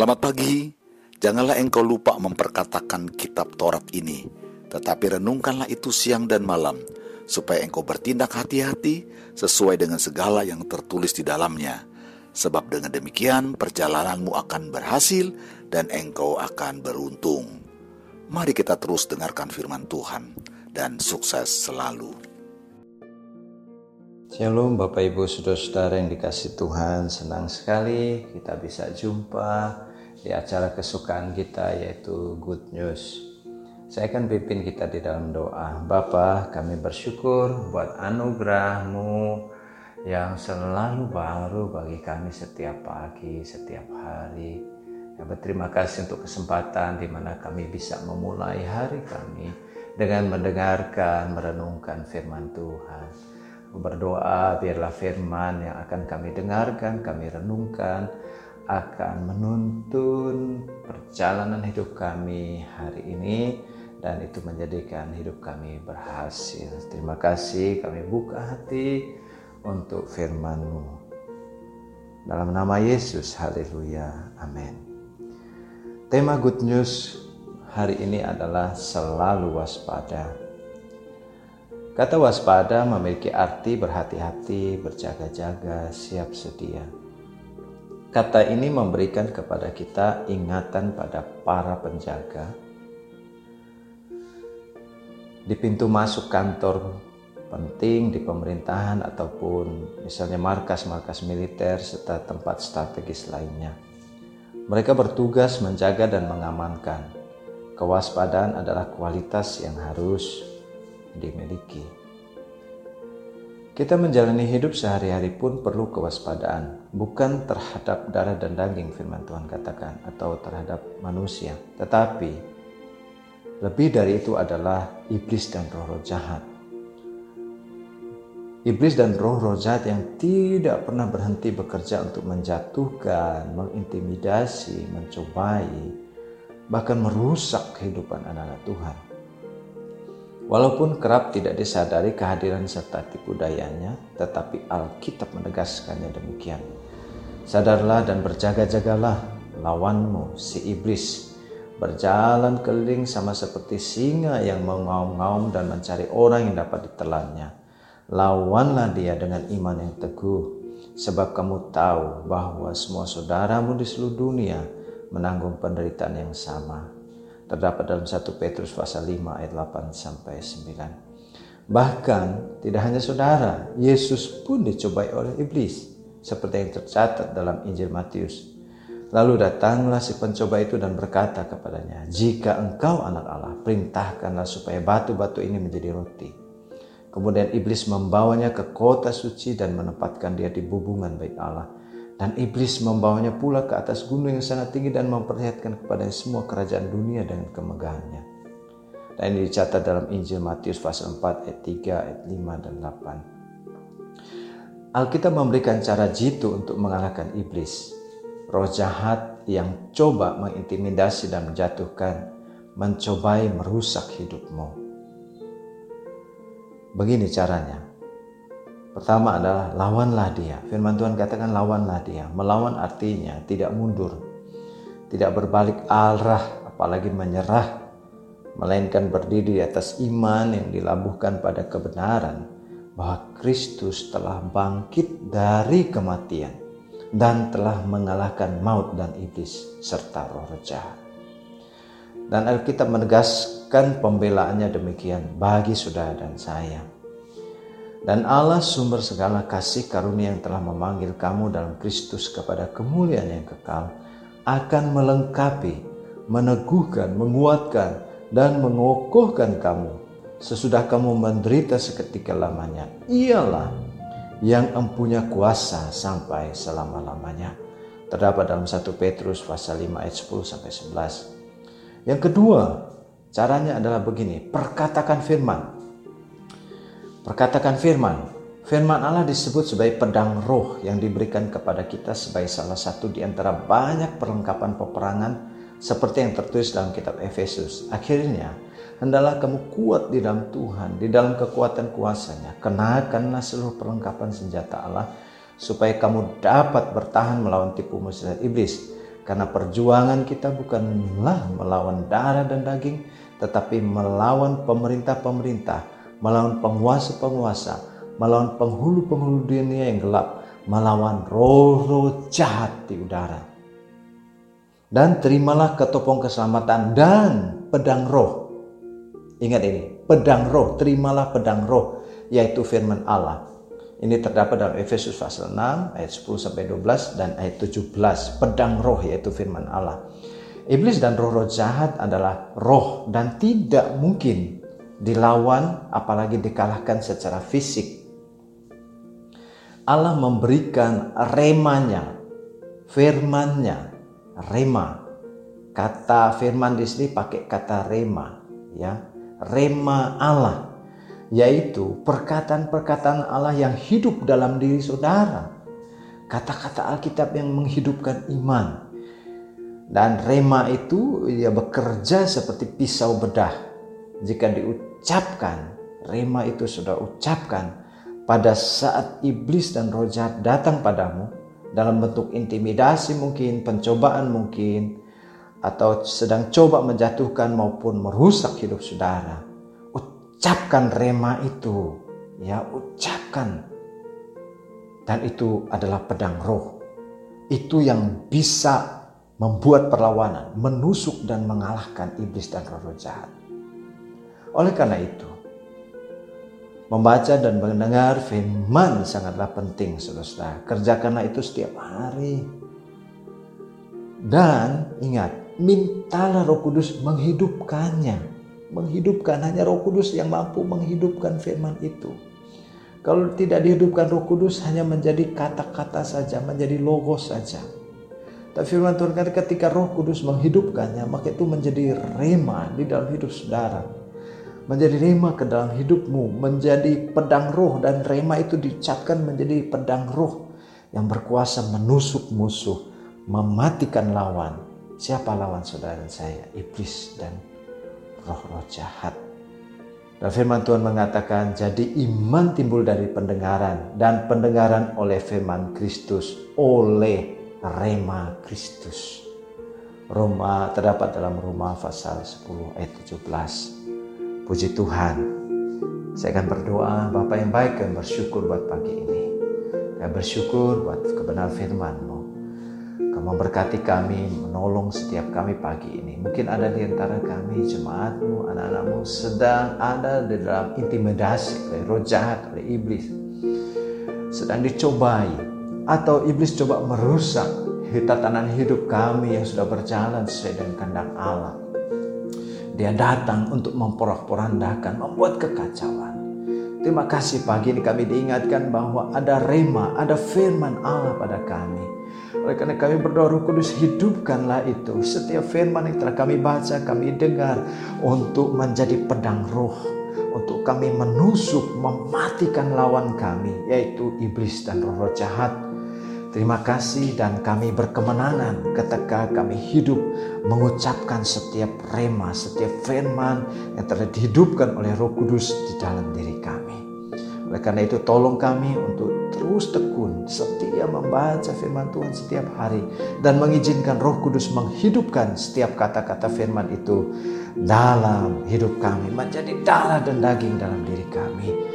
Selamat pagi. Janganlah engkau lupa memperkatakan kitab Taurat ini, tetapi renungkanlah itu siang dan malam, supaya engkau bertindak hati-hati sesuai dengan segala yang tertulis di dalamnya. Sebab dengan demikian perjalananmu akan berhasil dan engkau akan beruntung. Mari kita terus dengarkan firman Tuhan dan sukses selalu. Shalom Bapak Ibu Saudara-saudara yang dikasih Tuhan Senang sekali kita bisa jumpa di acara kesukaan kita yaitu Good News. Saya akan pimpin kita di dalam doa. Bapak kami bersyukur buat anugerahmu yang selalu baru bagi kami setiap pagi, setiap hari. Ya, Berterima kasih untuk kesempatan di mana kami bisa memulai hari kami dengan mendengarkan, merenungkan firman Tuhan. Berdoa biarlah firman yang akan kami dengarkan, kami renungkan akan menuntun perjalanan hidup kami hari ini dan itu menjadikan hidup kami berhasil. Terima kasih kami buka hati untuk firman-Mu. Dalam nama Yesus, haleluya, amin. Tema Good News hari ini adalah selalu waspada. Kata waspada memiliki arti berhati-hati, berjaga-jaga, siap sedia. Kata ini memberikan kepada kita ingatan pada para penjaga di pintu masuk kantor penting di pemerintahan ataupun misalnya markas-markas militer serta tempat strategis lainnya. Mereka bertugas menjaga dan mengamankan. Kewaspadaan adalah kualitas yang harus dimiliki. Kita menjalani hidup sehari-hari pun perlu kewaspadaan, bukan terhadap darah dan daging firman Tuhan katakan atau terhadap manusia, tetapi lebih dari itu adalah iblis dan roh-roh jahat. Iblis dan roh-roh jahat yang tidak pernah berhenti bekerja untuk menjatuhkan, mengintimidasi, mencobai, bahkan merusak kehidupan anak-anak Tuhan. Walaupun kerap tidak disadari kehadiran serta tipu dayanya, tetapi Alkitab menegaskannya demikian. Sadarlah dan berjaga-jagalah lawanmu si iblis berjalan keliling sama seperti singa yang mengaum-ngaum dan mencari orang yang dapat ditelannya. Lawanlah dia dengan iman yang teguh, sebab kamu tahu bahwa semua saudaramu di seluruh dunia menanggung penderitaan yang sama terdapat dalam 1 Petrus pasal 5 ayat 8 sampai 9. Bahkan tidak hanya saudara, Yesus pun dicobai oleh iblis seperti yang tercatat dalam Injil Matius. Lalu datanglah si pencoba itu dan berkata kepadanya, "Jika engkau anak Allah, perintahkanlah supaya batu-batu ini menjadi roti." Kemudian iblis membawanya ke kota suci dan menempatkan dia di bubungan baik Allah dan iblis membawanya pula ke atas gunung yang sangat tinggi dan memperlihatkan kepada semua kerajaan dunia dengan kemegahannya. Dan ini dicatat dalam Injil Matius pasal 4 ayat 3, ayat 5 dan 8. Alkitab memberikan cara jitu untuk mengalahkan iblis. Roh jahat yang coba mengintimidasi dan menjatuhkan, mencobai merusak hidupmu. Begini caranya. Pertama adalah lawanlah dia. Firman Tuhan katakan lawanlah dia. Melawan artinya tidak mundur. Tidak berbalik arah apalagi menyerah. Melainkan berdiri di atas iman yang dilabuhkan pada kebenaran bahwa Kristus telah bangkit dari kematian dan telah mengalahkan maut dan iblis serta roh jahat. Dan Alkitab menegaskan pembelaannya demikian bagi saudara dan saya dan Allah sumber segala kasih karunia yang telah memanggil kamu dalam Kristus kepada kemuliaan yang kekal akan melengkapi, meneguhkan, menguatkan, dan mengokohkan kamu sesudah kamu menderita seketika lamanya. Ialah yang empunya kuasa sampai selama-lamanya. Terdapat dalam 1 Petrus pasal 5 ayat 10 sampai 11. Yang kedua, caranya adalah begini, perkatakan firman Perkatakan firman. Firman Allah disebut sebagai pedang roh yang diberikan kepada kita sebagai salah satu di antara banyak perlengkapan peperangan seperti yang tertulis dalam kitab Efesus. Akhirnya, hendaklah kamu kuat di dalam Tuhan, di dalam kekuatan kuasanya. Kenakanlah seluruh perlengkapan senjata Allah supaya kamu dapat bertahan melawan tipu muslihat iblis. Karena perjuangan kita bukanlah melawan darah dan daging, tetapi melawan pemerintah-pemerintah, melawan penguasa-penguasa, melawan penghulu-penghulu dunia yang gelap, melawan roh-roh jahat di udara. Dan terimalah ketopong keselamatan dan pedang roh. Ingat ini, pedang roh, terimalah pedang roh, yaitu firman Allah. Ini terdapat dalam Efesus pasal 6 ayat 10 sampai 12 dan ayat 17, pedang roh yaitu firman Allah. Iblis dan roh-roh jahat adalah roh dan tidak mungkin dilawan apalagi dikalahkan secara fisik. Allah memberikan remanya, firmannya, rema. Kata firman di sini pakai kata rema, ya. Rema Allah yaitu perkataan-perkataan Allah yang hidup dalam diri saudara. Kata-kata Alkitab yang menghidupkan iman dan rema itu ya bekerja seperti pisau bedah. Jika diucapkan, rema itu sudah ucapkan pada saat iblis dan roh jahat datang padamu dalam bentuk intimidasi mungkin, pencobaan mungkin, atau sedang coba menjatuhkan maupun merusak hidup saudara. Ucapkan rema itu, ya ucapkan. Dan itu adalah pedang roh. Itu yang bisa membuat perlawanan, menusuk dan mengalahkan iblis dan roh-roh jahat. Oleh karena itu, membaca dan mendengar firman sangatlah penting, saudara-saudara. Kerjakanlah itu setiap hari. Dan ingat, mintalah roh kudus menghidupkannya. Menghidupkan, hanya roh kudus yang mampu menghidupkan firman itu. Kalau tidak dihidupkan roh kudus hanya menjadi kata-kata saja, menjadi logos saja tapi firman Tuhan ketika roh kudus menghidupkannya, maka itu menjadi rema di dalam hidup saudara. Menjadi rema ke dalam hidupmu, menjadi pedang roh dan rema itu dicapkan menjadi pedang roh yang berkuasa menusuk musuh, mematikan lawan. Siapa lawan saudara dan saya? Iblis dan roh-roh jahat. Dan firman Tuhan mengatakan, jadi iman timbul dari pendengaran dan pendengaran oleh firman Kristus oleh Rema Kristus. Roma terdapat dalam Roma pasal 10 ayat 17. Puji Tuhan. Saya akan berdoa Bapak yang baik dan bersyukur buat pagi ini. Saya bersyukur buat kebenaran firman-Mu. Kamu memberkati kami, menolong setiap kami pagi ini. Mungkin ada di antara kami, jemaatmu, anak-anakmu sedang ada di dalam intimidasi oleh roh jahat, oleh iblis. Sedang dicobai, atau iblis coba merusak tatanan hidup kami yang sudah berjalan sesuai dengan kehendak Allah. Dia datang untuk memporak-porandakan, membuat kekacauan. Terima kasih pagi ini kami diingatkan bahwa ada rema, ada firman Allah pada kami. Oleh karena kami berdoa Roh Kudus hidupkanlah itu. Setiap firman yang telah kami baca, kami dengar untuk menjadi pedang roh. Untuk kami menusuk, mematikan lawan kami, yaitu iblis dan roh-roh jahat Terima kasih dan kami berkemenangan ketika kami hidup mengucapkan setiap rema, setiap firman yang telah dihidupkan oleh roh kudus di dalam diri kami. Oleh karena itu tolong kami untuk terus tekun setia membaca firman Tuhan setiap hari dan mengizinkan roh kudus menghidupkan setiap kata-kata firman itu dalam hidup kami menjadi darah dan daging dalam diri kami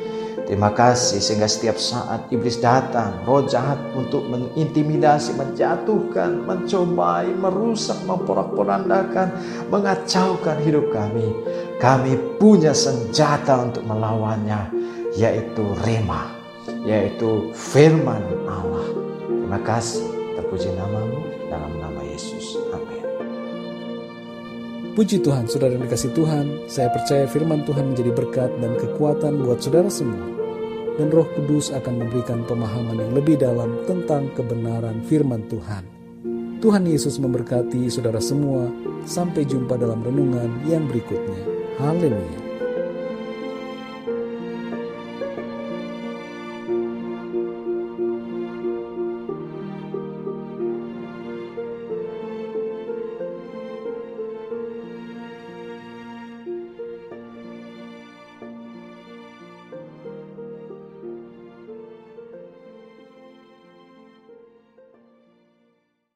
Terima kasih sehingga setiap saat iblis datang, roh jahat untuk mengintimidasi, menjatuhkan, mencobai, merusak, memporak-porandakan, mengacaukan hidup kami. Kami punya senjata untuk melawannya, yaitu rema, yaitu firman Allah. Terima kasih, terpuji namamu dalam nama Yesus. Amin. Puji Tuhan, saudara yang dikasih Tuhan, saya percaya firman Tuhan menjadi berkat dan kekuatan buat saudara semua dan Roh Kudus akan memberikan pemahaman yang lebih dalam tentang kebenaran firman Tuhan. Tuhan Yesus memberkati saudara semua. Sampai jumpa dalam renungan yang berikutnya. Haleluya.